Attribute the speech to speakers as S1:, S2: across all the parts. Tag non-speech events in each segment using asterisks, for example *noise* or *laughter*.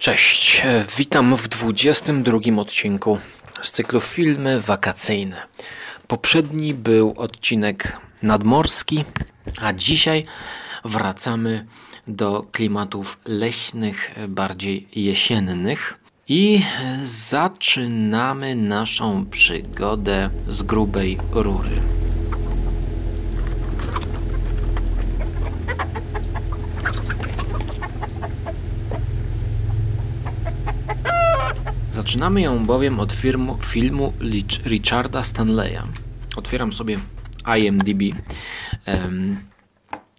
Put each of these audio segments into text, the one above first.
S1: Cześć, witam w 22 odcinku z cyklu Filmy Wakacyjne. Poprzedni był odcinek nadmorski, a dzisiaj wracamy do klimatów leśnych, bardziej jesiennych. I zaczynamy naszą przygodę z grubej rury. Zaczynamy ją bowiem od firmu, filmu Richarda Stanleya. Otwieram sobie IMDb um,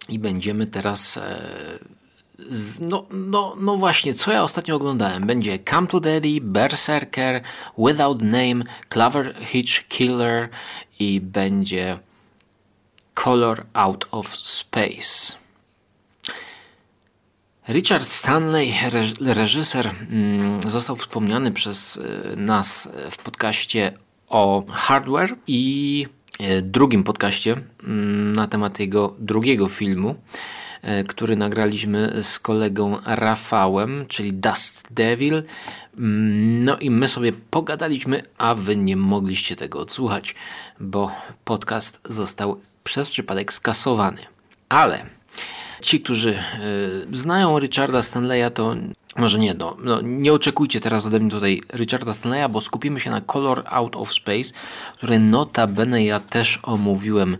S1: i będziemy teraz. E, z, no, no, no właśnie, co ja ostatnio oglądałem? Będzie Come to Daddy, Berserker, Without Name, Clover Hitch Killer i będzie Color Out of Space. Richard Stanley, reżyser, mm, został wspomniany przez y, nas w podcaście o hardware i y, drugim podcaście mm, na temat jego drugiego filmu, y, który nagraliśmy z kolegą Rafałem, czyli Dust Devil. Mm, no i my sobie pogadaliśmy, a wy nie mogliście tego odsłuchać, bo podcast został przez przypadek skasowany. Ale Ci, którzy y, znają Richarda Stanleya, to może nie, no, no, nie oczekujcie teraz ode mnie tutaj Richarda Stanleya, bo skupimy się na Color Out of Space, który notabene ja też omówiłem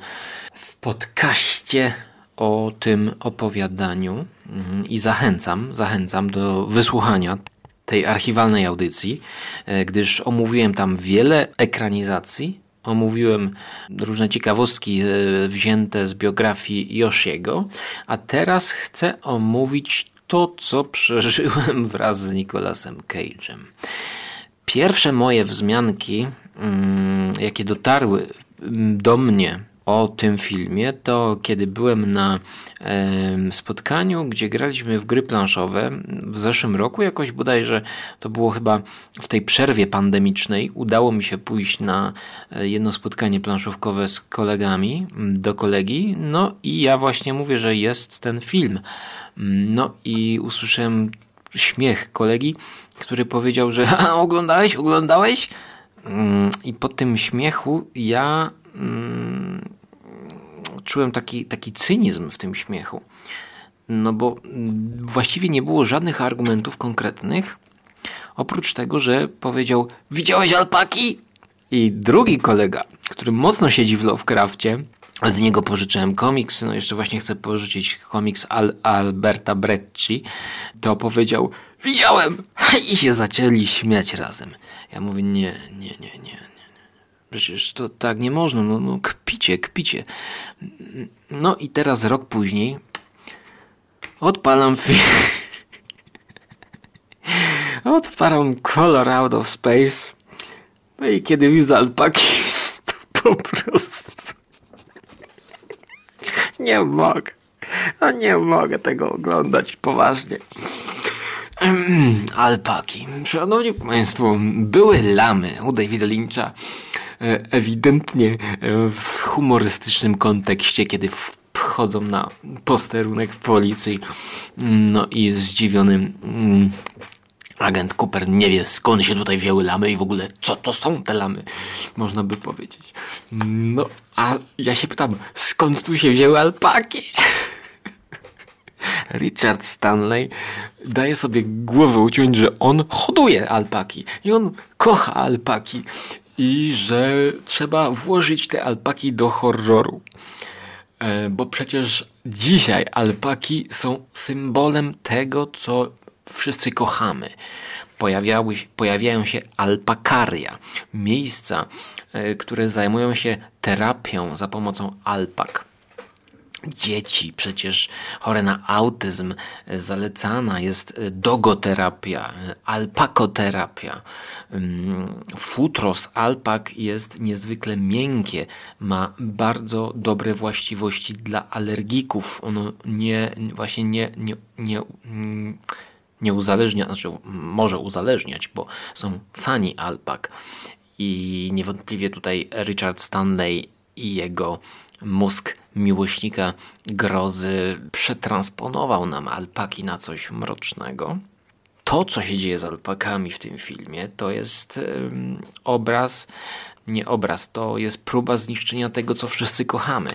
S1: w podcaście o tym opowiadaniu. Mhm, i zachęcam, zachęcam do wysłuchania tej archiwalnej audycji, e, gdyż omówiłem tam wiele ekranizacji omówiłem różne ciekawostki e, wzięte z biografii Yoshiego, a teraz chcę omówić to, co przeżyłem *laughs* wraz z Nicolasem Cage'em. Pierwsze moje wzmianki, mm, jakie dotarły mm, do mnie o tym filmie, to kiedy byłem na spotkaniu, gdzie graliśmy w gry planszowe w zeszłym roku, jakoś bodajże to było chyba w tej przerwie pandemicznej, udało mi się pójść na e, jedno spotkanie planszówkowe z kolegami, do kolegi, no i ja właśnie mówię, że jest ten film. No i usłyszałem śmiech kolegi, który powiedział, że *laughs* oglądałeś, oglądałeś? I po tym śmiechu ja czułem taki, taki cynizm w tym śmiechu. No bo właściwie nie było żadnych argumentów konkretnych, oprócz tego, że powiedział: Widziałeś alpaki? I drugi kolega, który mocno siedzi w Lovecraftie, od niego pożyczyłem komiks, no jeszcze właśnie chcę pożyczyć komiks Al Alberta Brecci, to powiedział, widziałem! *laughs* I się zaczęli śmiać razem. Ja mówię, nie, nie, nie, nie, Przecież to tak nie można, no, no kpicie, kpicie. No i teraz rok później odpalam film. *laughs* odpalam Color Out of Space. No i kiedy widzę alpaki, *laughs* to po prostu *laughs* nie mogę. No nie mogę tego oglądać poważnie. Alpaki. Szanowni Państwo, były lamy u Davida Lyncha ewidentnie e, w humorystycznym kontekście, kiedy wchodzą na posterunek w policji, no i zdziwiony mm, agent Cooper nie wie skąd się tutaj wzięły lamy i w ogóle co to są te lamy, można by powiedzieć. No, a ja się pytam, skąd tu się wzięły alpaki? *laughs* Richard Stanley daje sobie głowę uciąć, że on hoduje alpaki i on kocha alpaki i że trzeba włożyć te alpaki do horroru. E, bo przecież dzisiaj alpaki są symbolem tego, co wszyscy kochamy. Pojawiały, pojawiają się alpakaria, miejsca, e, które zajmują się terapią za pomocą alpak dzieci, przecież chore na autyzm, e, zalecana jest e, dogoterapia, e, alpakoterapia. Futro z alpak jest niezwykle miękkie, ma bardzo dobre właściwości dla alergików. Ono nie, właśnie nie, nie, nie, mm, nie uzależnia, znaczy może uzależniać, bo są fani alpak. I niewątpliwie tutaj Richard Stanley i jego mózg miłośnika grozy przetransponował nam alpaki na coś mrocznego. to, co się dzieje z alpakami w tym filmie, to jest obraz, nie obraz, to jest próba zniszczenia tego, co wszyscy kochamy.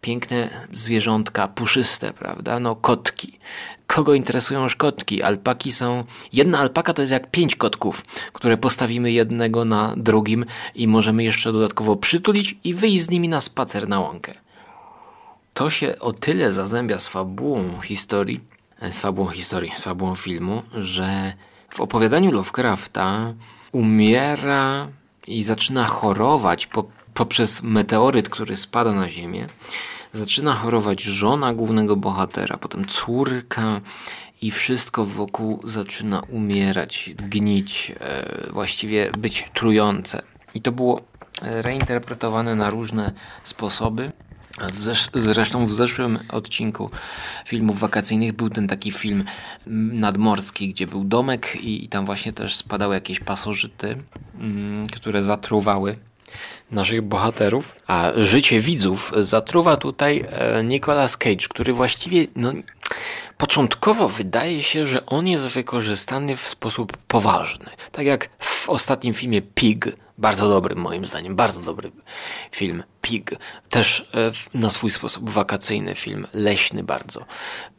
S1: Piękne zwierzątka, puszyste, prawda? No, kotki. Kogo interesują już kotki? Alpaki są. Jedna alpaka to jest jak pięć kotków, które postawimy jednego na drugim i możemy jeszcze dodatkowo przytulić i wyjść z nimi na spacer na łąkę. To się o tyle zazębia z fabułą historii, e, z fabułą historii, z fabułą filmu, że w opowiadaniu Lovecrafta umiera i zaczyna chorować po, poprzez meteoryt, który spada na Ziemię. Zaczyna chorować żona głównego bohatera, potem córka i wszystko wokół zaczyna umierać, gnić, e, właściwie być trujące. I to było reinterpretowane na różne sposoby. Zresztą w zeszłym odcinku filmów wakacyjnych był ten taki film nadmorski, gdzie był domek i, i tam właśnie też spadały jakieś pasożyty, mm, które zatruwały naszych bohaterów. A życie widzów zatruwa tutaj e, Nicolas Cage, który właściwie no, początkowo wydaje się, że on jest wykorzystany w sposób poważny. Tak jak w ostatnim filmie Pig, bardzo dobry moim zdaniem, bardzo dobry film Pig. Też e, na swój sposób wakacyjny film, leśny bardzo.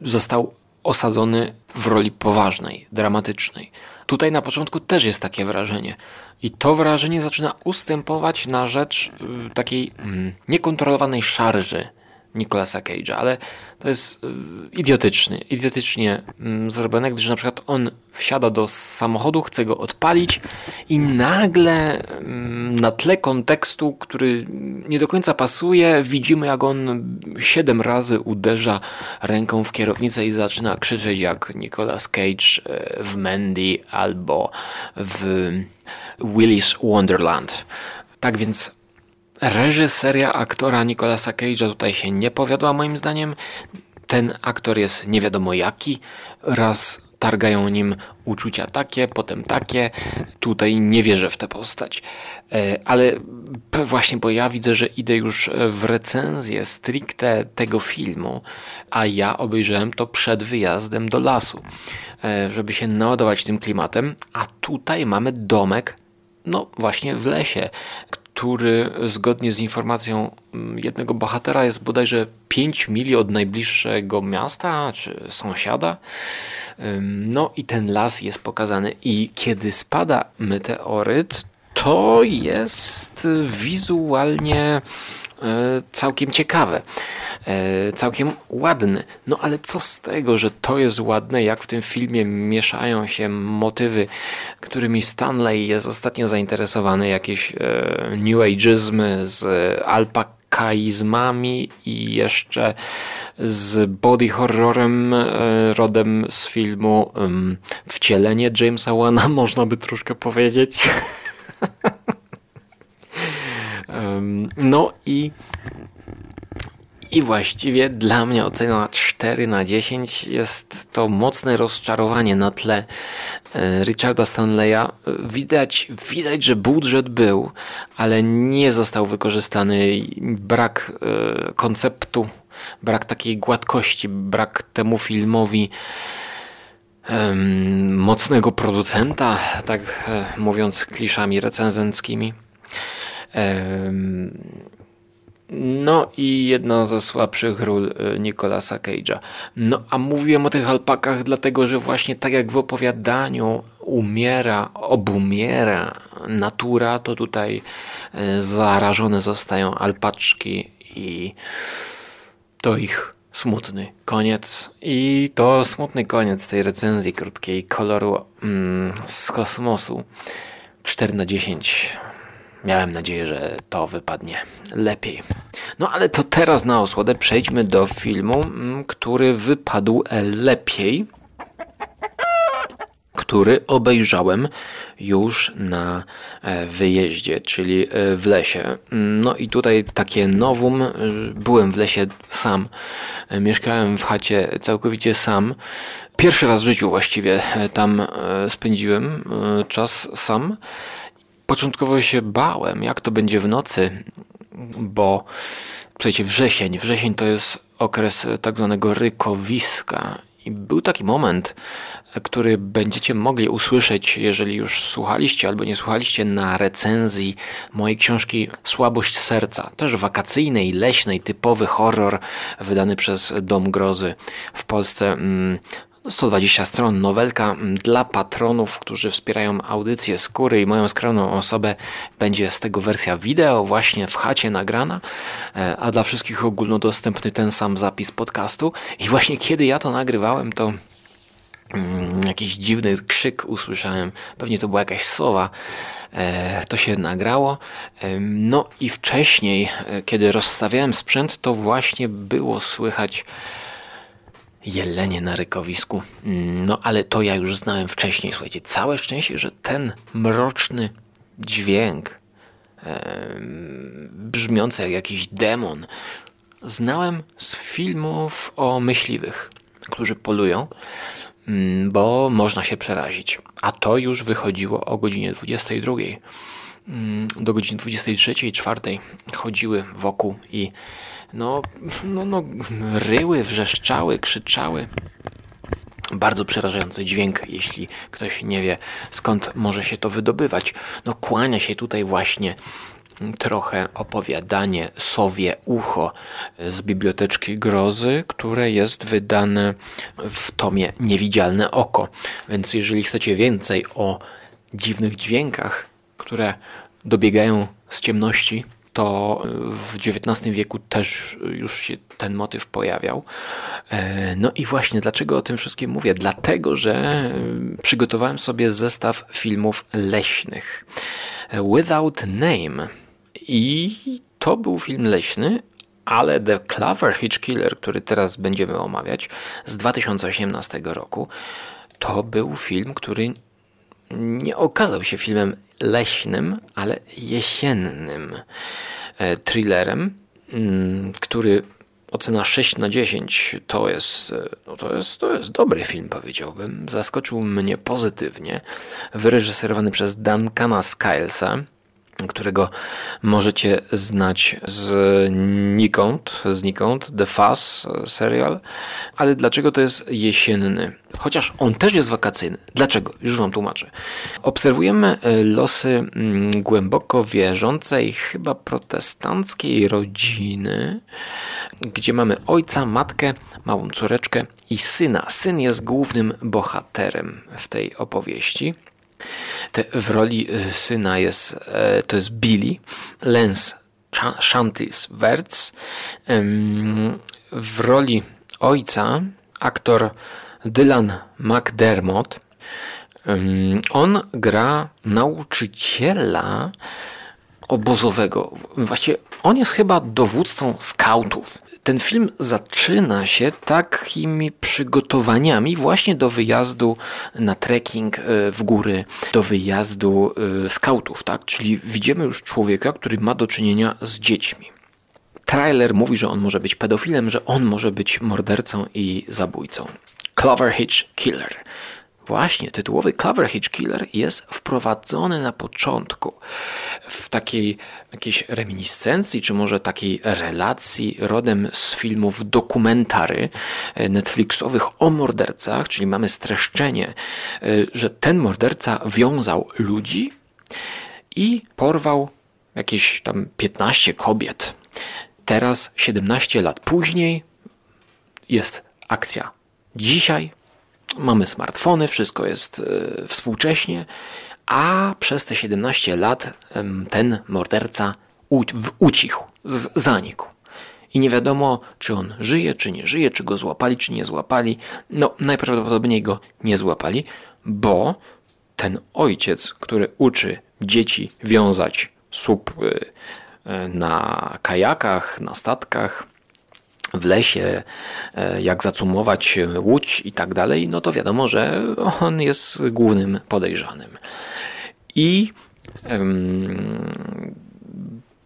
S1: Został osadzony w roli poważnej, dramatycznej. Tutaj na początku też jest takie wrażenie. I to wrażenie zaczyna ustępować na rzecz y, takiej mm, niekontrolowanej szarży Nicolasa Cage'a, ale to jest y, idiotyczny, idiotycznie mm, zrobione, gdyż na przykład on wsiada do samochodu, chce go odpalić i nagle mm, na tle kontekstu, który nie do końca pasuje, widzimy jak on siedem razy uderza ręką w kierownicę i zaczyna krzyczeć jak Nicolas Cage e, w Mandy albo w Willis Wonderland. Tak więc Reżyseria aktora Nicolasa Cage'a tutaj się nie powiodła moim zdaniem. Ten aktor jest nie wiadomo jaki. Raz targają nim uczucia takie, potem takie. Tutaj nie wierzę w tę postać. E, ale właśnie, bo ja widzę, że idę już w recenzję stricte tego filmu, a ja obejrzałem to przed wyjazdem do lasu, e, żeby się naładować tym klimatem. A tutaj mamy domek no właśnie w lesie, który zgodnie z informacją mm, jednego bohatera jest bodajże 5 mili od najbliższego miasta czy sąsiada. No i ten las jest pokazany i kiedy spada meteoryt, to jest wizualnie całkiem ciekawe, e, całkiem ładne. No ale co z tego, że to jest ładne, jak w tym filmie mieszają się motywy, którymi Stanley jest ostatnio zainteresowany, jakieś e, new ageizmy z alpakaizmami i jeszcze z body horrorem rodem z filmu Wcielenie Jamesa Wana, *laughs* można by troszkę powiedzieć. *laughs* No i i właściwie dla mnie ocena 4 na 10 jest to mocne rozczarowanie na tle e, Richarda Stanleya. Widać, widać, że budżet był, ale nie został wykorzystany. Brak e, konceptu, brak takiej gładkości, brak temu filmowi mocnego producenta, tak e, mówiąc kliszami recenzenckimi. No i jedna ze słabszych ról e, Nicolasa Cage'a. No a mówiłem o tych alpakach dlatego, że właśnie tak jak w opowiadaniu umiera, obumiera natura, to tutaj e, zarażone zostają alpaczki i to ich smutny koniec. I to smutny koniec tej recenzji krótkiej koloru mm, z kosmosu. 4 na 10 Miałem nadzieję, że to wypadnie lepiej. No ale to teraz na osłodę przejdźmy do filmu, mm, który wypadł lepiej, który obejrzałem już na e, wyjeździe, czyli e, w lesie. No i tutaj takie nowum. Byłem w lesie sam. E, mieszkałem w chacie całkowicie sam. Pierwszy raz w życiu właściwie tam spędziłem czas sam. Początkowo się bałem, jak to będzie w nocy, bo przecież wrzesień, wrzesień to jest okres tak zwanego rykowiska i był taki moment, który będziecie mogli usłyszeć, jeżeli już słuchaliście albo nie słuchaliście, na recenzji mojej książki Słabość Serca. Też wakacyjnej, leśnej, typowy horror wydany przez Dom Grozy w Polsce. 120 stron, nowelka dla patronów, którzy wspierają audycję Skóry i moją skromną osobę. Będzie z tego wersja wideo właśnie w chacie nagrana, e, a dla wszystkich ogólnodostępny ten sam zapis podcastu. I właśnie kiedy ja to nagrywałem, to mm, jakiś dziwny krzyk usłyszałem. Pewnie to była jakaś sowa. E, to się nagrało. E, no i wcześniej, kiedy rozstawiałem sprzęt, to właśnie było słychać jelenie na rykowisku. No ale to ja już znałem wcześniej. Słuchajcie, całe szczęście, że ten mroczny dźwięk e, brzmiący jak jakiś demon znałem z filmów o myśliwych, którzy polują, mm, bo można się przerazić. A to już wychodziło o godzinie 22. Mm, do godziny 23 i 4 chodziły wokół i no, no, no, ryły, wrzeszczały, krzyczały. Bardzo przerażający dźwięk, jeśli ktoś nie wie skąd może się to wydobywać. No kłania się tutaj właśnie trochę opowiadanie Sowie Ucho z Biblioteczki Grozy, które jest wydane w tomie Niewidzialne Oko. Więc jeżeli chcecie więcej o dziwnych dźwiękach, które dobiegają z ciemności, to w XIX wieku też już się ten motyw pojawiał. E, no i właśnie dlaczego o tym wszystkim mówię? Dlatego, że przygotowałem sobie zestaw filmów leśnych. Without Name. I to był film leśny, ale The Clover Hitch Killer, który teraz będziemy omawiać, z 2018 roku, to był film, który nie okazał się filmem leśnym, ale jesiennym e, thrillerem, mm, który ocena 6 na 10 to jest, e, no to jest, to jest dobry film, powiedziałbym. Zaskoczył mnie pozytywnie. Wyreżyserowany przez Duncana Skylesa którego możecie znać z Nikąd, z Nikąd, The Fuzz serial. Ale dlaczego to jest jesienny? Chociaż on też jest wakacyjny. Dlaczego? Już wam tłumaczę. Obserwujemy e, losy mm, głęboko wierzącej, chyba protestanckiej rodziny, gdzie mamy ojca, matkę, małą córeczkę i syna. Syn jest głównym bohaterem w tej opowieści. Te, w roli y, syna jest, e, to jest Billy, Lens Shantis Wertz. W roli ojca aktor Dylan McDermott. On gra nauczyciela obozowego. Właściwie on jest chyba dowódcą skautów ten film zaczyna się takimi przygotowaniami właśnie do wyjazdu na trekking e, w góry, do wyjazdu e, skautów, tak? Czyli widzimy już człowieka, który ma do czynienia z dziećmi. Trailer mówi, że on może być pedofilem, że on może być mordercą i zabójcą. Clover Hitch Killer. Właśnie, tytułowy Cover Hitch Killer jest wprowadzony na początku w takiej jakiejś reminiscencji, czy może takiej relacji rodem z filmów dokumentary e, Netflixowych o mordercach, czyli mamy streszczenie, e, że ten morderca wiązał ludzi i porwał jakieś tam 15 kobiet. Teraz, 17 lat później, jest akcja. Dzisiaj mamy smartfony, wszystko jest e, współcześnie, a przez te 17 lat ten morderca ucichł, zanikł. I nie wiadomo, czy on żyje, czy nie żyje, czy go złapali, czy nie złapali. No, najprawdopodobniej go nie złapali, bo ten ojciec, który uczy dzieci wiązać słup e, na kajakach, na statkach, w lesie, e, jak zacumować łódź i tak dalej, no to wiadomo, że on jest głównym podejrzanym. I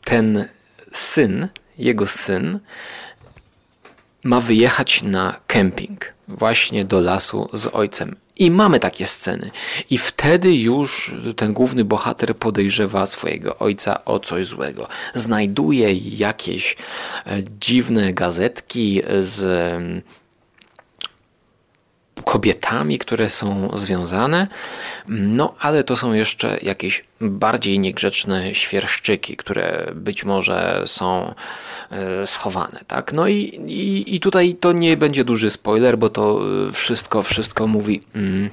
S1: ten syn, jego syn, ma wyjechać na kemping właśnie do lasu z ojcem. I mamy takie sceny. I wtedy już ten główny bohater podejrzewa swojego ojca o coś złego. Znajduje jakieś e, dziwne gazetki z kobietami, które są związane, no ale to są jeszcze jakieś bardziej niegrzeczne świerszczyki, które być może są e, schowane, tak? No i, i, i tutaj to nie będzie duży spoiler, bo to e, wszystko, wszystko mówi... Mm,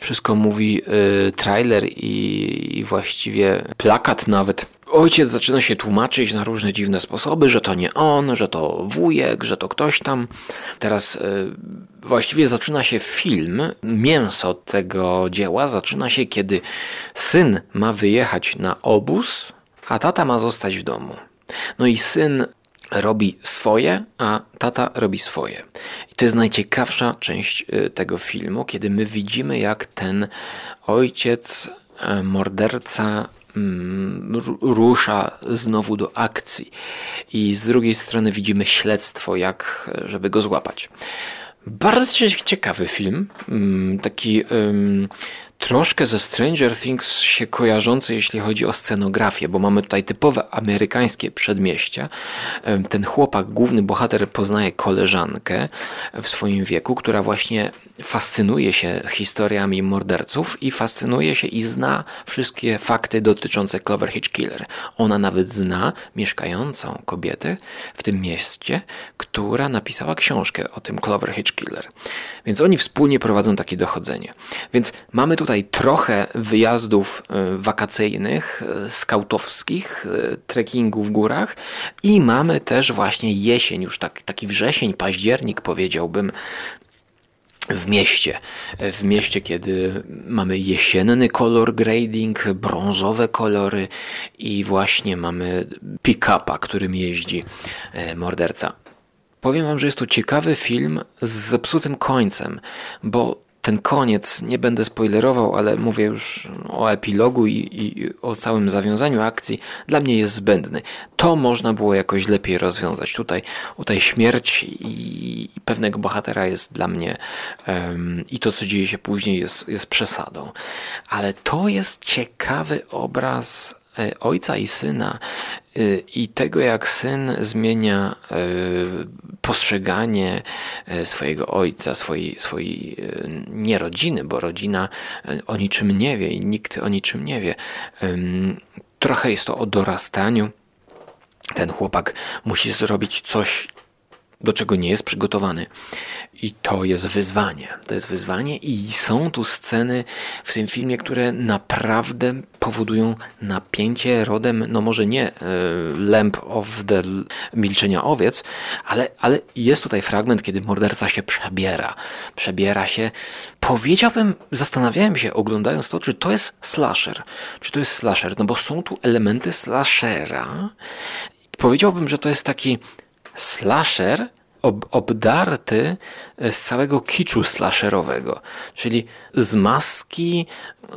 S1: wszystko mówi y, trailer i, i właściwie plakat nawet ojciec zaczyna się tłumaczyć na różne dziwne sposoby, że to nie on, że to wujek, że to ktoś tam. Teraz y, właściwie zaczyna się film, mięso tego dzieła zaczyna się, kiedy syn ma wyjechać na obóz, a tata ma zostać w domu. No i syn robi swoje, a tata robi swoje. I to jest najciekawsza część y, tego filmu, kiedy my widzimy, jak ten ojciec, e, morderca, mm, rusza znowu do akcji. I z drugiej strony widzimy śledztwo, jak żeby go złapać. Bardzo ciekawy film, mm, taki troszkę ze Stranger Things się kojarzący, jeśli chodzi o scenografię, bo mamy tutaj typowe amerykańskie przedmieścia. Ten chłopak, główny bohater, poznaje koleżankę w swoim wieku, która właśnie fascynuje się historiami morderców i fascynuje się i zna wszystkie fakty dotyczące Clover Hitch Killer. Ona nawet zna mieszkającą kobietę w tym mieście, która napisała książkę o tym Clover Hitch Killer. Więc oni wspólnie prowadzą takie dochodzenie. Więc mamy tutaj tutaj trochę wyjazdów e, wakacyjnych, e, skautowskich, e, trekkingu w górach i mamy też właśnie jesień, już tak, taki wrzesień, październik powiedziałbym, w mieście. W mieście, kiedy mamy jesienny kolor grading, brązowe kolory i właśnie mamy pick-upa, którym jeździ morderca. Powiem wam, że jest to ciekawy film z zepsutym końcem, bo ten koniec, nie będę spoilerował, ale mówię już o epilogu i, i, o całym zawiązaniu akcji, dla mnie jest zbędny. To można było jakoś lepiej rozwiązać. Tutaj, tutaj śmierć i, pewnego bohatera jest dla mnie um, i to, co dzieje się później, jest, jest przesadą. Ale to jest ciekawy obraz ojca i syna e, i tego, jak syn zmienia e, postrzeganie swojego ojca, swojej, swojej nie rodziny, bo rodzina o niczym nie wie i nikt o niczym nie wie. Trochę jest to o dorastaniu. Ten chłopak musi zrobić coś do czego nie jest przygotowany. I to jest wyzwanie. To jest wyzwanie, i są tu sceny w tym filmie, które naprawdę powodują napięcie rodem, no może nie e, Lamp of the Milczenia Owiec, ale, ale jest tutaj fragment, kiedy morderca się przebiera. Przebiera się. Powiedziałbym, zastanawiałem się oglądając to, czy to jest slasher. Czy to jest slasher, no bo są tu elementy slashera. Powiedziałbym, że to jest taki slasher ob, obdarty z całego kiczu slasherowego, czyli z maski,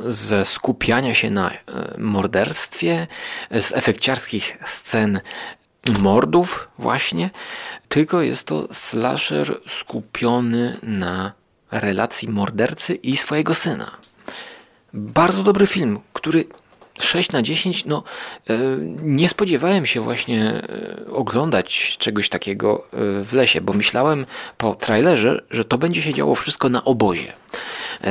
S1: ze skupiania się na e, morderstwie, z efekciarskich scen mordów właśnie, tylko jest to slasher skupiony na relacji mordercy i swojego syna. Bardzo dobry film, który 6 na 10, no e, nie spodziewałem się właśnie e, oglądać czegoś takiego e, w lesie, bo myślałem po trailerze, że to będzie się działo wszystko na obozie.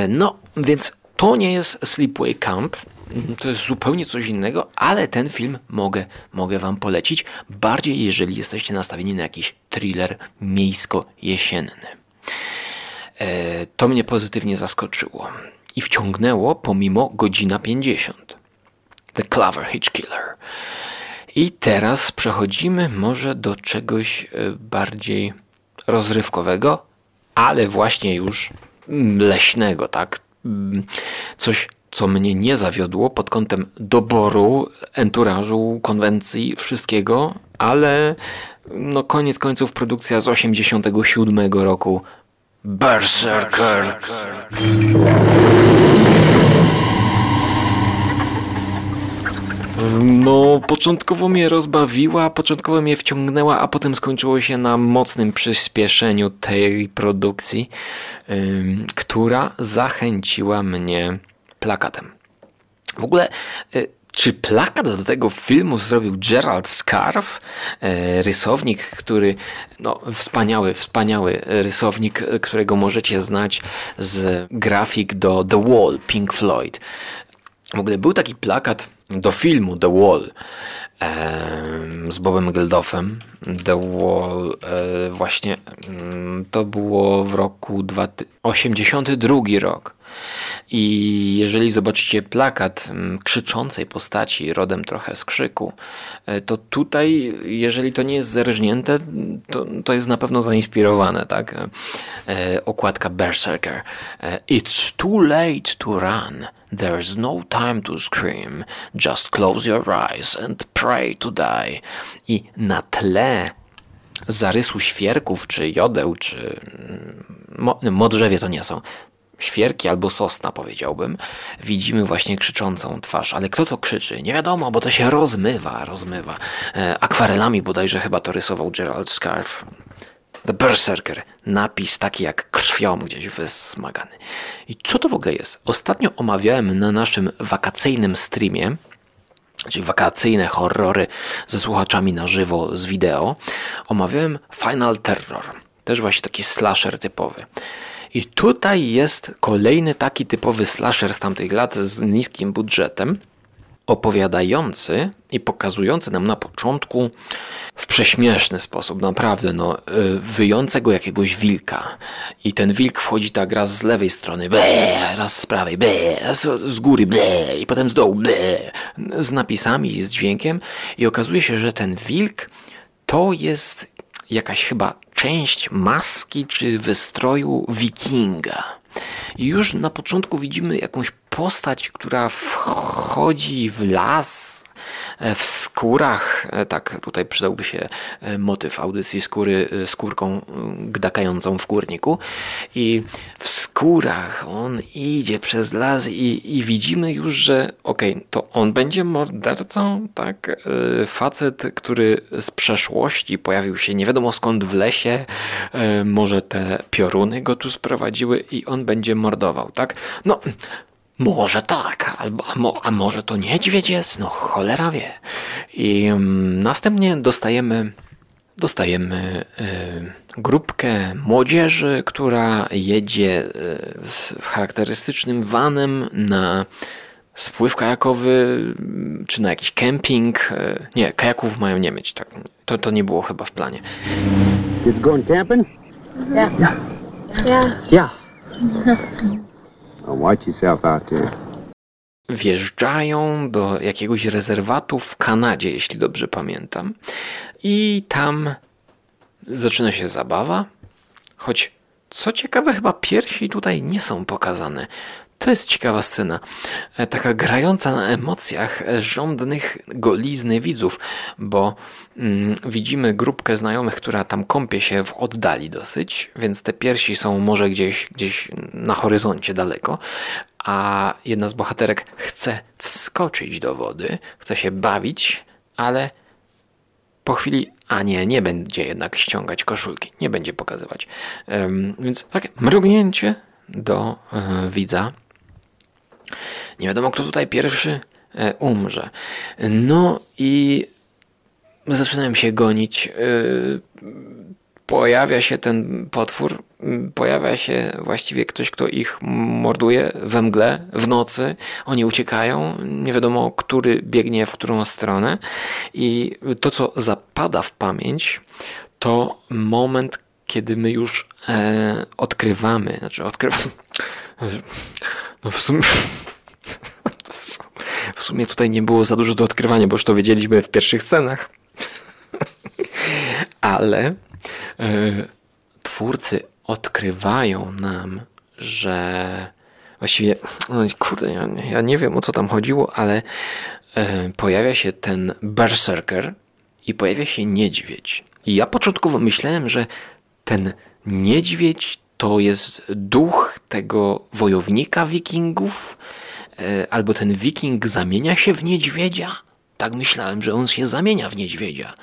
S1: No, więc to nie jest Sleepaway Camp, to jest zupełnie coś innego, ale ten film mogę, mogę Wam polecić, bardziej jeżeli jesteście nastawieni na jakiś thriller miejsko-jesienny. To mnie pozytywnie zaskoczyło i wciągnęło pomimo godzina 50. The Clover Hitch Killer. I teraz przechodzimy może do czegoś e, bardziej rozrywkowego, ale właśnie już leśnego, tak? Mm, coś, co mnie nie zawiodło pod kątem doboru, enturażu, konwencji, wszystkiego, ale no koniec końców produkcja z 87 roku Berserker. No, początkowo mnie rozbawiła, początkowo mnie wciągnęła, a potem skończyło się na mocnym przyspieszeniu tej produkcji, która zachęciła mnie plakatem. W ogóle yy, Czy plakat do tego filmu zrobił Gerald Scarf, e, rysownik, który, no, wspaniały, wspaniały rysownik, którego możecie znać z grafik do The Wall, Pink Floyd. W ogóle był taki plakat do filmu The Wall z Bobem Geldofem. The Wall e, właśnie mm, to było w roku 82 rok. I jeżeli zobaczycie plakat mm, krzyczącej postaci, rodem trochę z krzyku, e, to tutaj, jeżeli to nie jest zerżnięte, to, to jest na pewno zainspirowane, tak? E, okładka Berserker. It's too late to run. There's no time to scream. Just close your eyes and pray to die. I na tle zarysu świerków, czy jodeł, czy mo modrzewie to nie są. Świerki albo sosna, powiedziałbym. Widzimy właśnie krzyczącą twarz. Ale kto to krzyczy? Nie wiadomo, bo to się rozmywa, rozmywa. E, akwarelami bodajże chyba to rysował Gerald Scarf. The Berserker. Napis taki jak krwią gdzieś wysmagany. I co to w ogóle jest? Ostatnio omawiałem na naszym wakacyjnym streamie, czyli wakacyjne horrory ze słuchaczami na żywo z wideo, omawiałem Final Terror. Też właśnie taki slasher typowy. I tutaj jest kolejny taki typowy slasher z tamtych lat z niskim budżetem, opowiadający i pokazujący nam na początku w prześmieszny sposób, naprawdę, no, y, wyjącego jakiegoś wilka. I ten wilk wchodzi tak raz z lewej strony, ble, raz z prawej, ble, raz z góry, ble, i potem z dołu, ble, z napisami i z dźwiękiem. I okazuje się, że ten wilk to jest jakaś chyba część maski czy wystroju wikinga. I już na początku widzimy jakąś postać, która wchodzi w las w skórach, e, tak tutaj przydałby się e, motyw audycji skóry, skórką gdakającą w kurniku i w skórach on idzie przez las i, i widzimy już, że okej, okay, to on będzie mordercą, tak? Facet, który z przeszłości pojawił się nie wiadomo skąd w lesie, może te pioruny go tu sprowadziły i on będzie mordował, tak? No, może tak, albo, a, mo, a może to niedźwiedź jest? No cholera wie. I um, następnie dostajemy, dostajemy y, grupkę młodzieży, która jedzie y, z charakterystycznym vanem na spływ kajakowy, czy na jakiś kemping. Y, nie, kajaków mają nie mieć. Tak. To, to nie było chyba w planie. Kids going camping? Yeah. Yeah. Yeah. There. Wjeżdżają do jakiegoś rezerwatu w Kanadzie, jeśli dobrze pamiętam. I tam zaczyna się zabawa. Choć co ciekawe, chyba piersi tutaj nie są pokazane. To jest ciekawa scena. E, taka grająca na emocjach żądnych golizny widzów, bo mm, widzimy grupkę znajomych, która tam kąpie się w oddali dosyć, więc te piersi są może gdzieś, gdzieś na horyzoncie daleko, a jedna z bohaterek chce wskoczyć do wody, chce się bawić, ale po chwili, a nie, nie będzie jednak ściągać koszulki, nie będzie pokazywać. Um, więc takie mrugnięcie do y, widza nie wiadomo, kto tutaj pierwszy e, umrze. No i zaczynają się gonić. E, pojawia się ten potwór, pojawia się właściwie ktoś, kto ich morduje we mgle, w nocy. Oni uciekają, nie wiadomo, który biegnie w którą stronę. I to, co zapada w pamięć, to moment, kiedy my już e, odkrywamy, znaczy odkrywamy. No w sumie *laughs* w sumie tutaj nie było za dużo do odkrywania, bo już to wiedzieliśmy w pierwszych scenach. *laughs* Ale e, twórcy odkrywają nam, że właściwie, no, kurde, ja, ja, nie wiem o co tam chodziło, ale e, pojawia się ten berserker i pojawia się niedźwiedź. I ja początkowo myślałem, że ten niedźwiedź to jest duch tego wojownika wikingów, E, albo ten wiking zamienia się w niedźwiedzia? Tak myślałem, że on się zamienia w niedźwiedzia.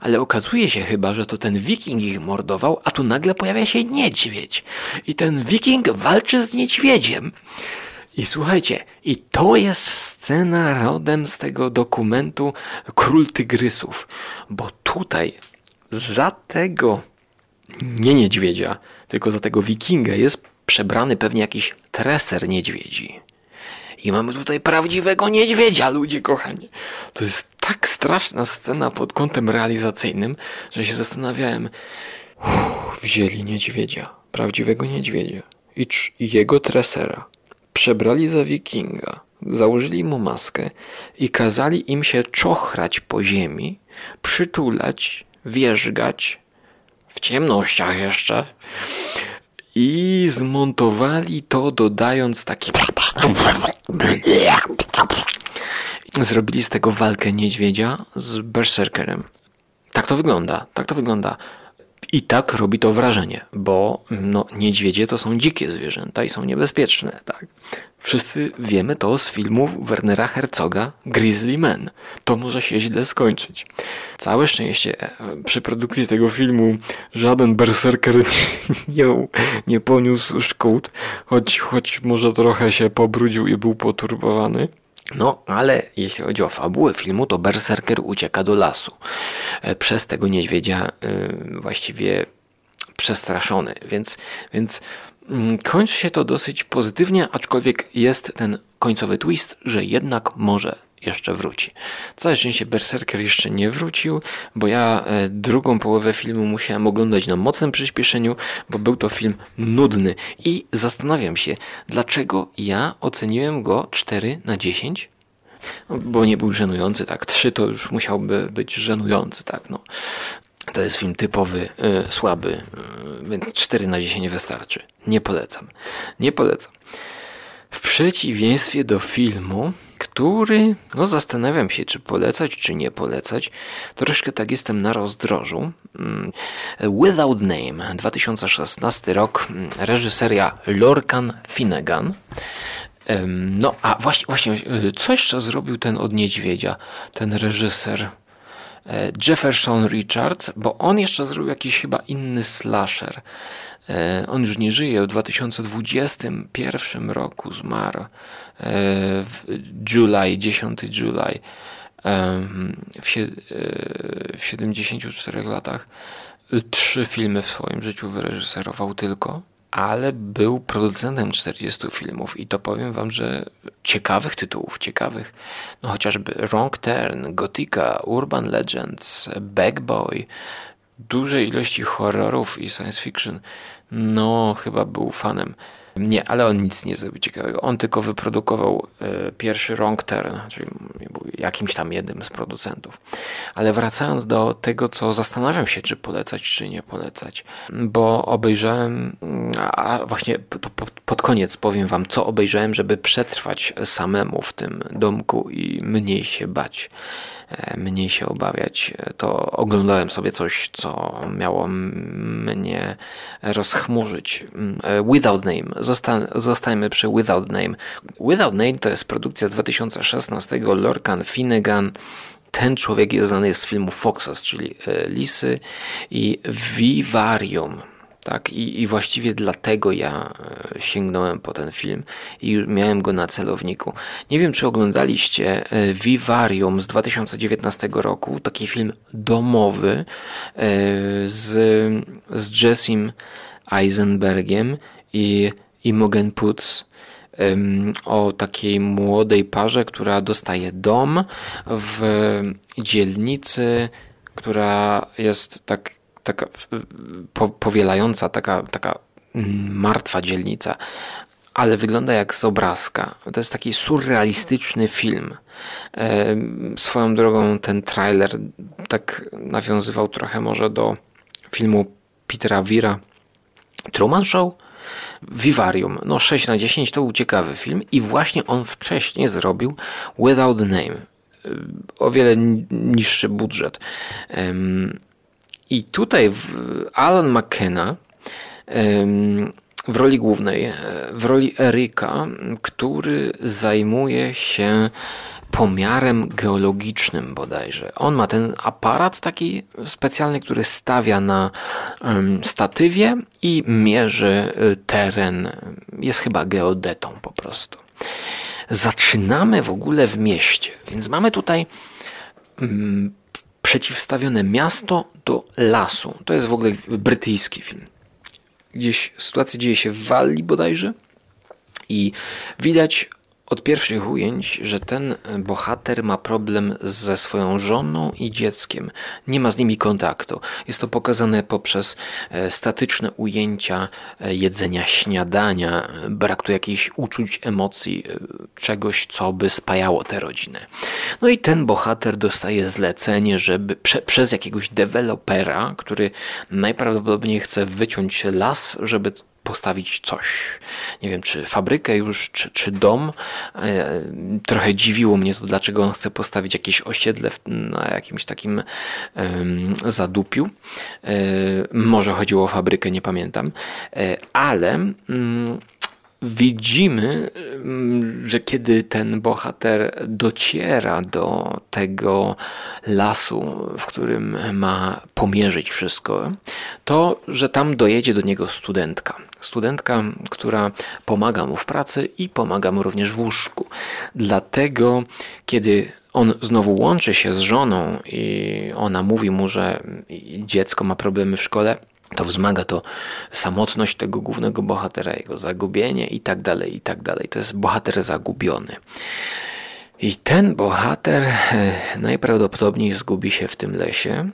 S1: Ale okazuje się chyba, że to ten wiking ich mordował, a tu nagle pojawia się niedźwiedź. I ten wiking walczy z niedźwiedziem. I słuchajcie, i to jest scena rodem z tego dokumentu Król Tygrysów, bo tutaj za tego nie niedźwiedzia, tylko za tego wikinga jest przebrany pewnie jakiś treser niedźwiedzi. I mamy tutaj prawdziwego niedźwiedzia, ludzie kochani. To jest tak straszna scena pod kątem realizacyjnym, że się zastanawiałem. Uff, wzięli niedźwiedzia, prawdziwego niedźwiedzia i, i jego tresera. Przebrali za wikinga, założyli mu maskę i kazali im się czochrać po ziemi, przytulać, wierzgać, w ciemnościach jeszcze. I zmontowali to dodając taki. Zrobili z tego walkę niedźwiedzia z berserkerem. Tak to wygląda, tak to wygląda. I tak robi to wrażenie, bo no, niedźwiedzie to są dzikie zwierzęta i są niebezpieczne, tak? Wszyscy wiemy to z filmów Wernera Herzoga Grizzly Man. To może się źle skończyć. Całe szczęście e, przy produkcji tego filmu żaden berserker *laughs* nie, nie poniósł szkód, choć, choć może trochę się pobrudził i był poturbowany. No, ale jeśli chodzi o fabułę filmu, to berserker ucieka do lasu. E, przez tego niedźwiedzia e, właściwie przestraszony, więc, więc mm, kończy się to dosyć pozytywnie, aczkolwiek jest ten końcowy twist, że jednak może jeszcze wróci. Całe szczęście Berserker jeszcze nie wrócił, bo ja e, drugą połowę filmu musiałem oglądać na mocnym przyspieszeniu, bo był to film nudny i zastanawiam się, dlaczego ja oceniłem go 4 na 10 no, bo nie był żenujący, tak. 3 to już musiałby być żenujący, tak. No. To jest film typowy, y, słaby, y, więc 4 na 10 wystarczy. Nie polecam. Nie polecam. W przeciwieństwie do filmu, który, no zastanawiam się, czy polecać, czy nie polecać. Troszkę tak jestem na rozdrożu. Mm, Without Name, 2016 rok, mm, reżyseria Lorcan Finnegan. No, a właśnie, właśnie, y, co jeszcze zrobił ten od niedźwiedzia, ten reżyser? E, Jefferson Richard, bo on jeszcze zrobił jakiś chyba inny slasher. E, on już nie żyje, w 2021 roku zmarł. E, w July, 10 July. W 74 latach trzy filmy w swoim życiu wyreżyserował tylko ale był producentem 40 filmów i to powiem wam, że ciekawych tytułów, ciekawych, no chociażby Wrong Turn, Gothica, Urban Legends, Backboy, dużej ilości horrorów i science fiction, no chyba był fanem. Nie, ale on nic nie zrobił ciekawego. On tylko wyprodukował e, pierwszy Wrong Turn, czyli był jakimś tam jednym z producentów. Ale wracając do tego, co zastanawiam się, czy polecać, czy nie polecać, bo obejrzałem, a właśnie pod koniec powiem wam, co obejrzałem, żeby przetrwać samemu w tym domku i mniej się bać. Mniej się obawiać, to oglądałem sobie coś, co miało mnie rozchmurzyć. E, Without Name. Zosta zostańmy przy Without Name. Without Name to jest produkcja z 2016. Lorcan Finnegan. Ten człowiek jest znany z filmu Foxas, czyli e, Lisy i Vivarium. Tak, i, i właściwie dlatego ja e, sięgnąłem po ten film i miałem go na celowniku. Nie wiem, czy oglądaliście e, Vivarium z 2019 roku, taki film domowy e, z, z Jessim Eisenbergiem i Imogen Putz o takiej młodej parze, która dostaje dom w dzielnicy, która jest tak taka po, powielająca, taka, taka martwa dzielnica, ale wygląda jak z obrazka. To jest taki surrealistyczny film. Swoją drogą ten trailer tak nawiązywał trochę może do filmu Petera Wira Truman Show. Vivarium, no 6 na 10 to był ciekawy film i właśnie on wcześniej zrobił Without Name. O wiele niższy budżet. I tutaj Alan McKenna w roli głównej, e, w roli Eryka, który zajmuje się pomiarem geologicznym bodajże. On ma ten aparat taki specjalny, który stawia na statywie i mierzy e, teren. Jest chyba geodetą po prostu. Zaczynamy w ogóle w mieście, więc mamy tutaj mm, przeciwstawione miasto do lasu. To jest w ogóle brytyjski film. Gdzieś sytuacja dzieje się w Walii bodajże i widać od pierwszych ujęć, że ten bohater ma problem ze swoją żoną i dzieckiem. Nie ma z nimi kontaktu. Jest to pokazane poprzez e, statyczne ujęcia e, jedzenia śniadania, brak tu jakichś uczuć, emocji, e, czegoś, co by spajało tę rodzinę. No i ten bohater dostaje zlecenie, żeby prze, przez jakiegoś dewelopera, który najprawdopodobniej chce wyciąć las, żeby postawić coś. Nie wiem, czy fabrykę już, czy, czy dom. E, trochę dziwiło mnie to, dlaczego on chce postawić jakieś osiedle na jakimś takim zadupiu. E, może chodziło o fabrykę, nie pamiętam. E, ale mm, widzimy, mm, że kiedy ten bohater dociera do tego lasu, w którym ma pomierzyć wszystko, to że tam dojedzie do niego studentka. Studentka, która pomaga mu w pracy i pomaga mu również w łóżku. Dlatego, kiedy on znowu łączy się z żoną i ona mówi mu, że dziecko ma problemy w szkole, to wzmaga to samotność tego głównego bohatera, jego zagubienie i tak dalej, i tak dalej. To jest bohater zagubiony. I ten bohater e, najprawdopodobniej zgubi się w tym lesie,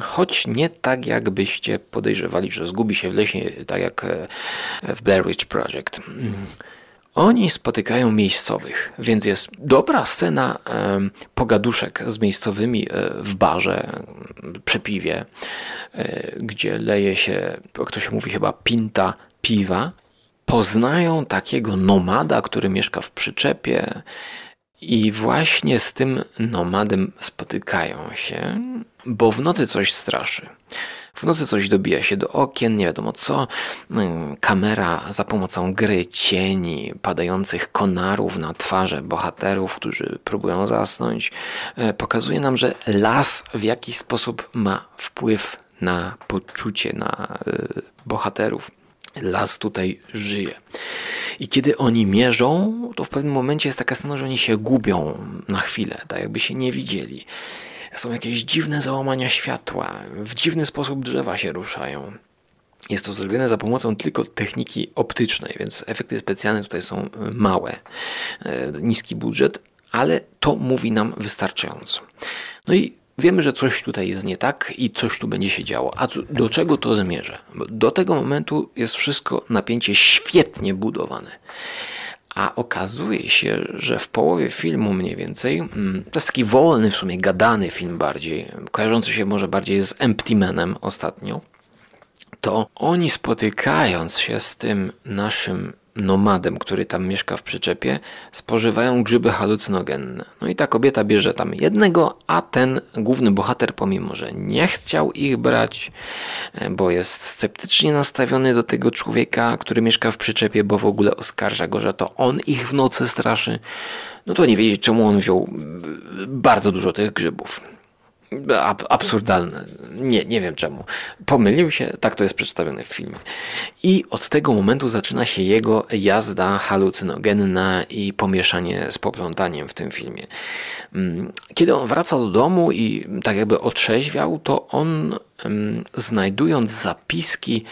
S1: choć nie tak, jakbyście podejrzewali, że zgubi się w lesie, tak jak e, w Blair Witch Project. Oni spotykają miejscowych, więc jest dobra scena pogaduszek z miejscowymi e, w barze, przy piwie, e, gdzie leje się, jak to się mówi chyba, pinta piwa. Poznają takiego nomada, który mieszka w przyczepie i właśnie z tym nomadem spotykają się, bo w nocy coś straszy. W nocy coś dobija się do okien, nie wiadomo co. Kamera za pomocą gry cieni, padających konarów na twarze bohaterów, którzy próbują zasnąć, e, pokazuje nam, że las w jakiś sposób ma wpływ na poczucie, na e, bohaterów. Las tutaj żyje. I kiedy oni mierzą, to w pewnym momencie jest taka scena, że oni się gubią na chwilę, tak jakby się nie widzieli. Są jakieś dziwne załamania światła, w dziwny sposób drzewa się ruszają. Jest to zrobione za pomocą tylko techniki optycznej, więc efekty specjalne tutaj są małe. E, niski budżet, ale to mówi nam wystarczająco. No i wiemy, że coś tutaj jest nie tak i coś tu będzie się działo. A do czego to zmierza? Do tego momentu jest wszystko napięcie świetnie budowane. A okazuje się, że w połowie filmu mniej więcej, mm, to jest taki wolny, w sumie gadany film bardziej, kojarzący się może bardziej z Empty Manem ostatnio, to oni spotykając się z tym naszym nomadem, który tam mieszka w przyczepie, spożywają grzyby halucynogenne. No i ta kobieta bierze tam jednego, a ten główny bohater, pomimo że nie chciał ich brać, e, bo jest sceptycznie nastawiony do tego człowieka, który mieszka w przyczepie, bo w ogóle oskarża go, że to on ich w nocy straszy, no to nie wiedzieć, czemu on wziął bardzo dużo tych grzybów absurdalne. Nie, nie wiem czemu. Pomylił się, tak to jest przedstawione w filmie. I od tego momentu zaczyna się jego jazda halucynogenna i pomieszanie z poplątaniem w tym filmie. Mm, kiedy on wraca do domu i tak jakby otrzeźwiał, to on mm, znajdując zapiski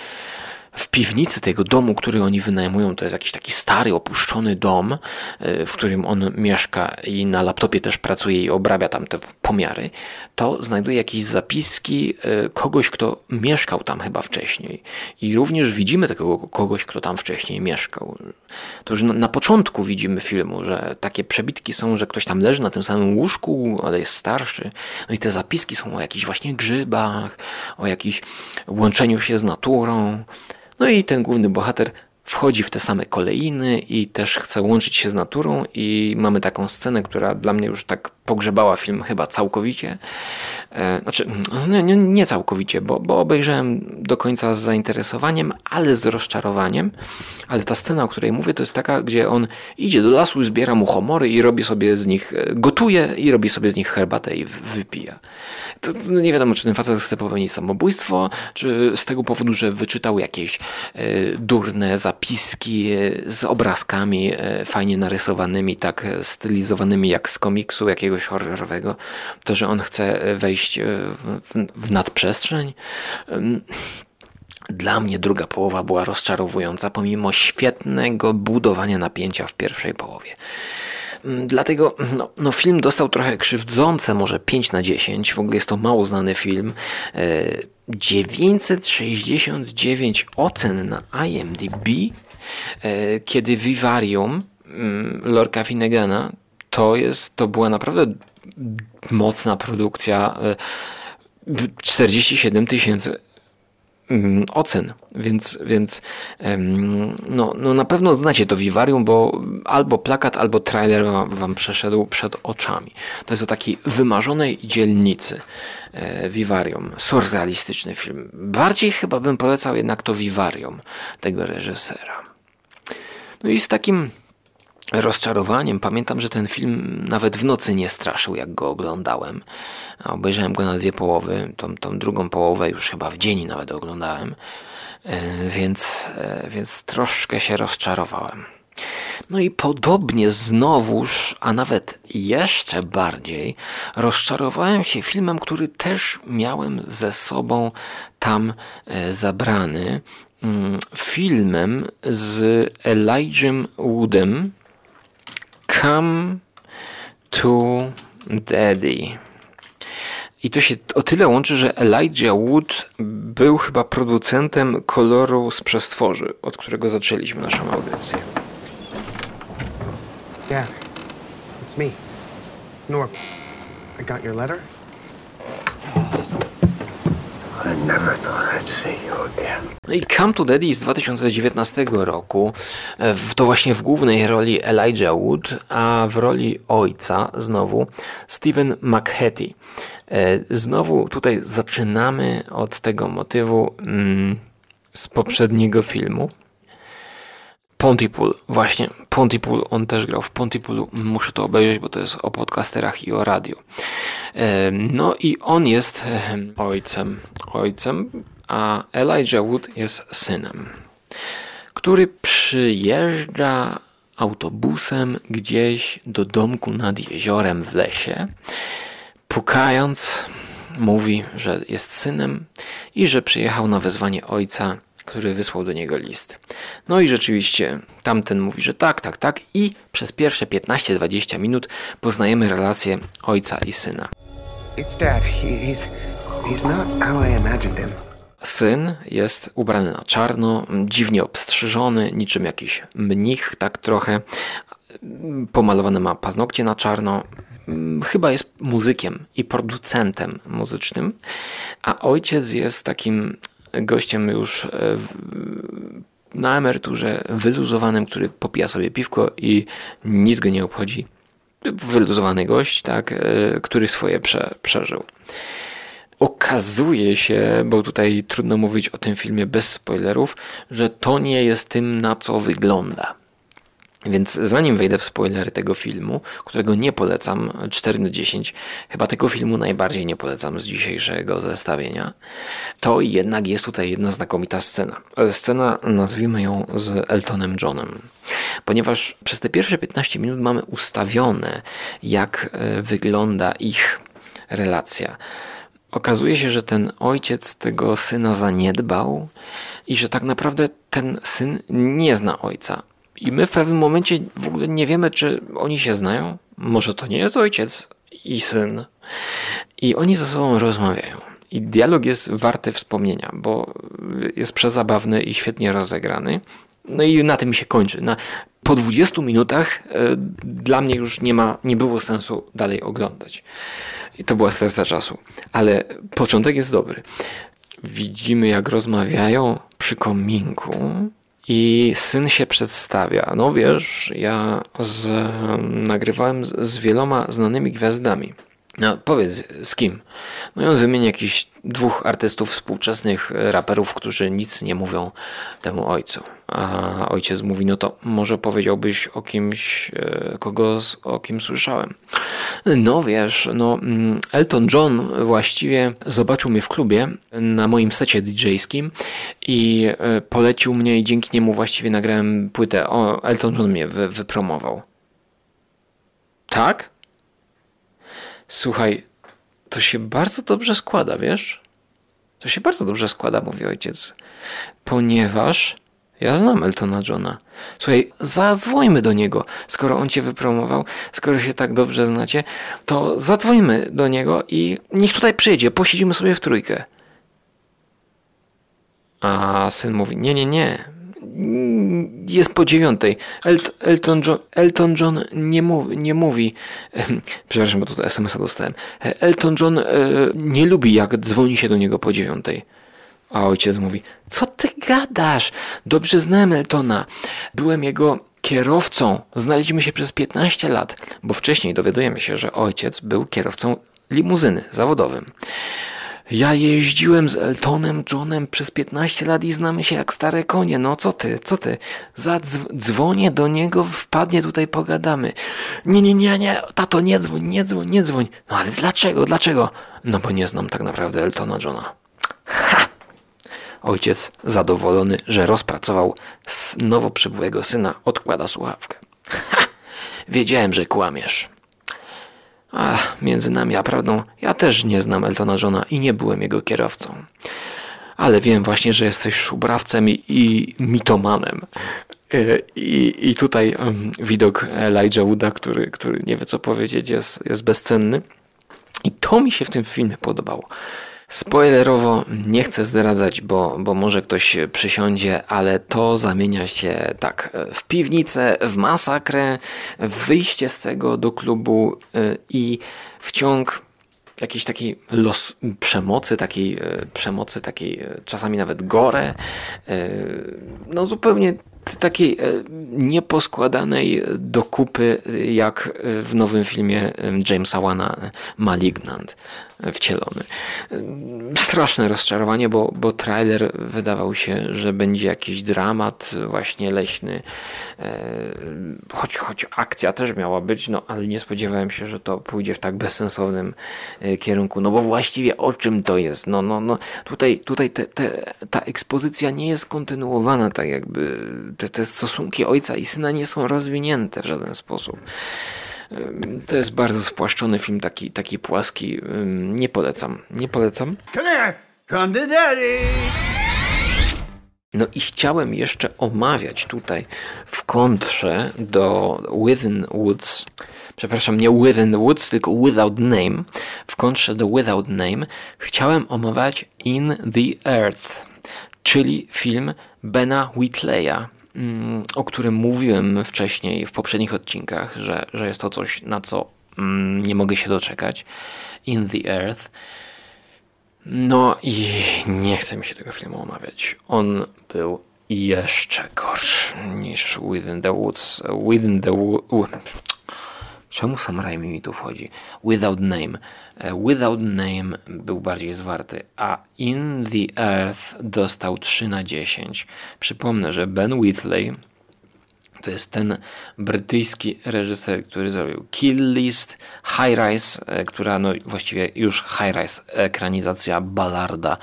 S1: w piwnicy tego domu, który oni wynajmują, to jest jakiś taki stary, opuszczony dom, e, w którym on mieszka i na laptopie też pracuje i obrabia tam te pomiary, to znajduje jakieś zapiski e, kogoś, kto mieszkał tam chyba wcześniej. I również widzimy tego kogoś, kto tam wcześniej mieszkał. To już na, początku widzimy filmu, że takie przebitki są, że ktoś tam leży na tym samym łóżku, ale jest starszy. No i te zapiski są o jakichś właśnie grzybach, o jakimś łączeniu się z naturą. No i ten główny bohater wchodzi w te same kolejny i też chce łączyć się z naturą i mamy taką scenę, która dla mnie już tak pogrzebała film chyba całkowicie. E, znaczy, nie, nie, nie całkowicie, bo, bo obejrzałem do końca z zainteresowaniem, ale z rozczarowaniem. Ale ta scena, o której mówię, to jest taka, gdzie on idzie do lasu zbiera mu homory i robi sobie z nich, e, gotuje i robi sobie z nich herbatę i wypija. To nie wiadomo, czy ten facet chce popełnić samobójstwo, czy z tego powodu, że wyczytał jakieś e, durne zapiski z obrazkami fajnie narysowanymi, tak stylizowanymi jak z komiksu jakiegoś horrorowego, to, że on chce wejść w, w, w nadprzestrzeń. Dla mnie druga połowa była rozczarowująca, pomimo świetnego budowania napięcia w pierwszej połowie. Dlatego no, no, film dostał trochę krzywdzące, może 5 na 10. W ogóle jest to mało znany film. 969 ocen na IMDb, kiedy Vivarium Lorca Finnegana to jest, to była naprawdę mocna produkcja. 47 tysięcy mm, ocen, więc, więc no, no na pewno znacie to Vivarium, bo albo plakat, albo trailer wam przeszedł przed oczami. To jest o takiej wymarzonej dzielnicy e, Vivarium, surrealistyczny film. Bardziej chyba bym polecał jednak to Vivarium tego reżysera. No i z takim rozczarowaniem. Pamiętam, że ten film nawet w nocy nie straszył, jak go oglądałem. Obejrzałem go na dwie połowy, tą, tą drugą połowę już chyba w dzień nawet oglądałem, e, więc, e, więc troszkę się rozczarowałem. No i podobnie znowuż, a nawet jeszcze bardziej, rozczarowałem się filmem, który też miałem ze sobą tam e, zabrany. Mm, filmem z Elijah Woodem, Come to Daddy. I to się o tyle łączy, że Elijah Wood był chyba producentem koloru z przestworzy, od którego zaczęliśmy naszą audycję. Yeah, it's me. Norm, I got your letter? No i Come to Daddy z 2019 roku, e, to właśnie w głównej roli Elijah Wood, a w roli ojca znowu Stephen McHattie. E, znowu tutaj zaczynamy od tego motywu mm, z poprzedniego filmu. Pontypool, właśnie, Pontypool, on też grał w Pontypoolu, muszę to obejrzeć, bo to jest o podcasterach i o radio. No i on jest ojcem, ojcem, a Elijah Wood jest synem, który przyjeżdża autobusem gdzieś do domku nad jeziorem w lesie, pukając, mówi, że jest synem i że przyjechał na wezwanie ojca który wysłał do niego list. No i rzeczywiście tamten mówi, że tak, tak, tak i przez pierwsze 15-20 minut poznajemy relację ojca i syna. It's dad. He's, he's not how I imagined him. Syn jest ubrany na czarno, dziwnie obstrzyżony, niczym jakiś mnich, tak trochę. Pomalowane ma paznokcie na czarno. Chyba jest muzykiem i producentem muzycznym, a ojciec jest takim gościem już e, na emeryturze, wyluzowanym, który popija sobie piwko i nic go nie obchodzi. Wyluzowany gość, tak, e, który swoje prze, przeżył. Okazuje się, bo tutaj trudno mówić o tym filmie bez spoilerów, że to nie jest tym, na co wygląda. Więc zanim wejdę w spoilery tego filmu, którego nie polecam, 4 na 10, chyba tego filmu najbardziej nie polecam z dzisiejszego zestawienia, to jednak jest tutaj jedna znakomita scena. Scena, nazwijmy ją z Eltonem Johnem. Ponieważ przez te pierwsze 15 minut mamy ustawione, jak e, wygląda ich relacja. Okazuje się, że ten ojciec tego syna zaniedbał i że tak naprawdę ten syn nie zna ojca i my w pewnym momencie w ogóle nie wiemy, czy oni się znają. Może to nie jest ojciec i syn. I oni ze sobą rozmawiają. I dialog jest warty wspomnienia, bo jest przezabawny i świetnie rozegrany. No i na tym się kończy. Na, po 20 minutach y, dla mnie już nie, ma, nie było sensu dalej oglądać. I to była strata czasu. Ale początek jest dobry. Widzimy, jak rozmawiają przy kominku I syn się przedstawia. No wiesz, ja z, nagrywałem z, z wieloma znanymi gwiazdami. No powiedz, z kim? No i on wymienia jakichś dwóch artystów współczesnych e, raperów, którzy nic nie mówią temu ojcu. A ojciec mówi, no to może powiedziałbyś o kimś, e, kogo o kim słyszałem. No wiesz, no mm, Elton John właściwie zobaczył mnie w klubie na moim secie DJ-skim i e, polecił mnie i dzięki niemu właściwie nagrałem płytę. O, Elton John mnie wy wypromował. Tak? Słuchaj, to się bardzo dobrze składa, wiesz? To się bardzo dobrze składa, mówi ojciec. Ponieważ ja znam Eltona Johna. Słuchaj, zadzwońmy do niego. Skoro on cię wypromował, skoro się tak dobrze znacie, to zadzwońmy do niego i niech tutaj przyjdzie, posiedzimy sobie w trójkę. A syn mówi: Nie, nie, nie jest po dziewiątej. Elton John, Elton John nie, mówi, nie mówi, przepraszam, bo tutaj SMS-a dostałem. Elton John e, nie lubi, jak dzwoni się do niego po dziewiątej. A ojciec mówi, co ty gadasz? Dobrze znam Eltona. Byłem jego kierowcą. Znaliśmy się przez 15 lat, bo wcześniej dowiadujemy się, że ojciec był kierowcą limuzyny zawodowym. Ja jeździłem z Eltonem Johnem przez 15 lat i znamy się jak stare konie. No co ty, co ty? Zadzwonię do niego, wpadnie tutaj, pogadamy. Nie, nie, nie, nie, tato, nie dzwoń, nie dzwoń, nie dzwoń. No ale dlaczego, dlaczego? No bo nie znam tak naprawdę Eltona Johna. Ha! Ojciec, zadowolony, że rozpracował nowo przybyłego syna, odkłada słuchawkę. Ha! Wiedziałem, że kłamiesz. A między nami a prawdą, ja też nie znam Eltona Johna i nie byłem jego kierowcą. Ale wiem właśnie, że jesteś szubrawcem i, i mitomanem. E, I, I tutaj widok Elijah Wooda, który, który nie wie co powiedzieć, jest, jest bezcenny. I to mi się w tym filmie podobało. Spoilerowo nie chcę zdradzać, bo, bo może ktoś przysiądzie, ale to zamienia się tak w piwnicę, w masakrę, w wyjście z tego do klubu y, i w ciąg jakiejś takiej los przemocy, takiej y, przemocy, takiej czasami nawet gore, no zupełnie takiej nieposkładanej dokupy jak w nowym filmie Jamesa Wana Malignant wcielony. Straszne rozczarowanie, bo, bo trailer wydawał się, że będzie jakiś dramat właśnie leśny, e, choć, choć akcja też miała być, no ale nie spodziewałem się, że to pójdzie w tak bezsensownym e, kierunku, no bo właściwie o czym to jest? No, no, no tutaj, tutaj te, te, ta ekspozycja nie jest kontynuowana, tak jakby te, te stosunki ojca i syna nie są rozwinięte w żaden sposób. To jest bardzo spłaszczony film, taki, taki płaski. Nie polecam. Nie polecam. Come here. Come to daddy. No i chciałem jeszcze omawiać tutaj w kontrze do Within Woods, przepraszam, nie Within Woods, tylko Without Name, w kontrze do Without Name, chciałem omawiać In the Earth, czyli film Bena Whitleya, o którym mówiłem wcześniej w poprzednich odcinkach, że, że jest to coś, na co mm, nie mogę się doczekać. In the Earth. No i nie chcę mi się tego filmu omawiać. On był jeszcze gorszy niż Within the Woods. Within the Woods. Czemu Sam Raimi mi tu wchodzi? Without Name. E, Without Name był bardziej zwarty, a In the Earth dostał 3 na 10. Przypomnę, że Ben Whitley to jest ten brytyjski reżyser, który zrobił Kill List, High Rise, e, która no właściwie już High Rise, ekranizacja Ballarda,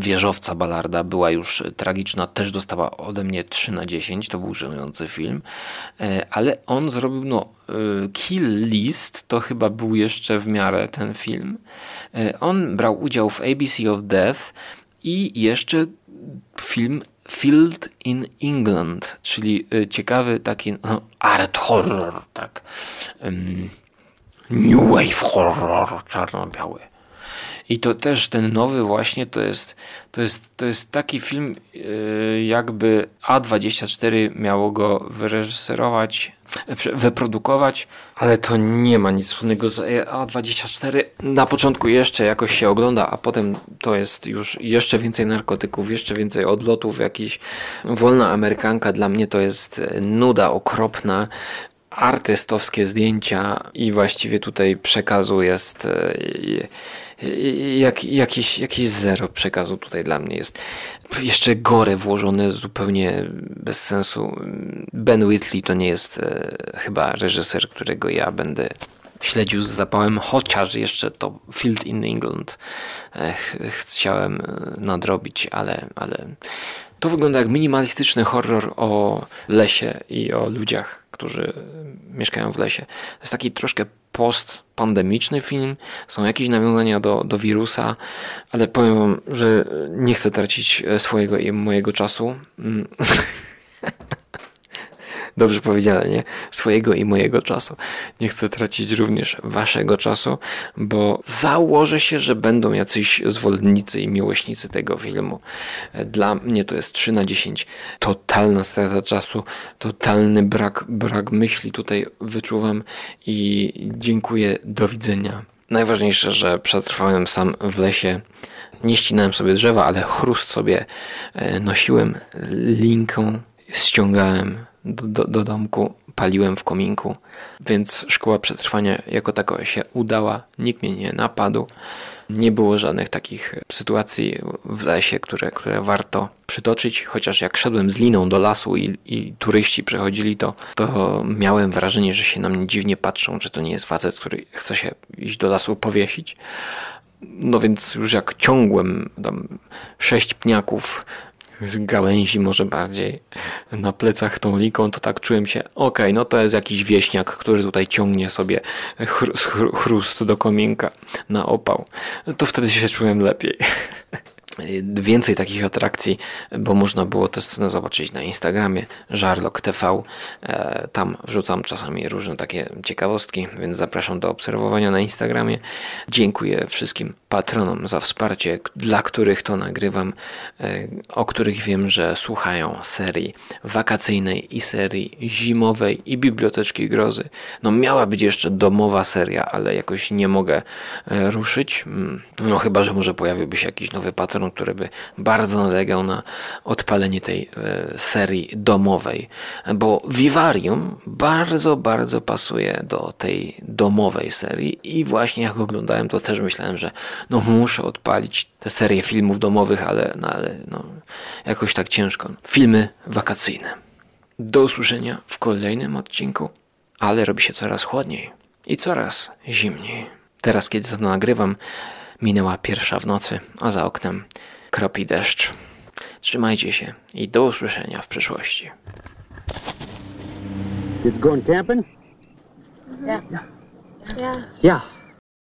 S1: wieżowca Ballarda była już tragiczna, też dostała ode mnie 3 na 10, to był żenujący film, e, ale on zrobił no e, Kill List, to chyba był jeszcze w miarę ten film. On brał udział w ABC of Death i jeszcze film Field in England, czyli y, ciekawy taki no, art horror, tak. Um, new wave horror czarno-biały. I to też ten nowy właśnie to jest, to jest, to jest taki film, yy, jakby A24 miało go wyreżyserować, wyprodukować, ale to nie ma nic wspólnego z A24. Na początku jeszcze jakoś się ogląda, a potem to jest już jeszcze więcej narkotyków, jeszcze więcej odlotów, jakiś wolna amerykanka. Dla mnie to jest nuda okropna. Artystowskie zdjęcia i właściwie tutaj przekazu jest e, jak, jakiś, jakiś zero przekazu tutaj dla mnie jest. Jeszcze gore włożone zupełnie bez sensu. Ben Whitley to nie jest e, chyba reżyser, którego ja będę śledził z zapałem, chociaż jeszcze to Field in England e, chciałem e, nadrobić, ale, ale to wygląda jak minimalistyczny horror o lesie i o ludziach, którzy mieszkają w lesie. To jest taki troszkę post-pandemiczny film, są jakieś nawiązania do, do wirusa, ale powiem wam, że nie chcę tracić swojego i mojego czasu. *laughs* Dobrze powiedziane, nie? Swojego i mojego czasu. Nie chcę tracić również waszego czasu, bo założę się, że będą jacyś zwolennicy i miłośnicy tego filmu. Dla mnie to jest 3 na 10. Totalna strata czasu, totalny brak, brak myśli tutaj wyczuwam i dziękuję, do widzenia. Najważniejsze, że przetrwałem sam w lesie. Nie ścinałem sobie drzewa, ale chrust sobie e, nosiłem linką, ściągałem do, do, do domku, paliłem w kominku, więc szkoła przetrwania jako taka się udała, nikt mnie nie napadł. Nie było żadnych takich sytuacji w lesie, które, które warto przytoczyć, chociaż jak szedłem z liną do lasu i, i turyści przechodzili, to, to miałem wrażenie, że się na mnie dziwnie patrzą, że to nie jest facet, który chce się iść do lasu powiesić. No więc już jak ciągłem tam sześć pniaków z gałęzi może bardziej na plecach tą liką, to tak czułem się, okej, okay, no to jest jakiś wieśniak, który tutaj ciągnie sobie chrust do kominka na opał. To wtedy się czułem lepiej. *laughs* więcej takich atrakcji, bo można było tę scenę zobaczyć na Instagramie Żarlok TV. E, tam wrzucam czasami różne takie ciekawostki, więc zapraszam do obserwowania na Instagramie. Dziękuję wszystkim patronom za wsparcie, dla których to nagrywam, e, o których wiem, że słuchają serii wakacyjnej i serii zimowej i biblioteczki grozy. No miała być jeszcze domowa seria, ale jakoś nie mogę e, ruszyć. Mm, no chyba, że może pojawiłby się jakiś nowy patron, który by bardzo nalegał na odpalenie tej e, serii domowej, bo Vivarium bardzo, bardzo pasuje do tej domowej serii i właśnie jak oglądałem, to też myślałem, że no muszę odpalić tę serię filmów domowych, ale, no, ale no, jakoś tak ciężko. Filmy wakacyjne. Do usłyszenia w kolejnym odcinku, ale robi się coraz chłodniej i coraz zimniej. Teraz, kiedy to nagrywam, minęła pierwsza w nocy, a za oknem kropi deszcz. Trzymajcie się i do usłyszenia w przyszłości.
S2: Did you going camping?
S3: Yeah. Yeah.
S2: Yeah.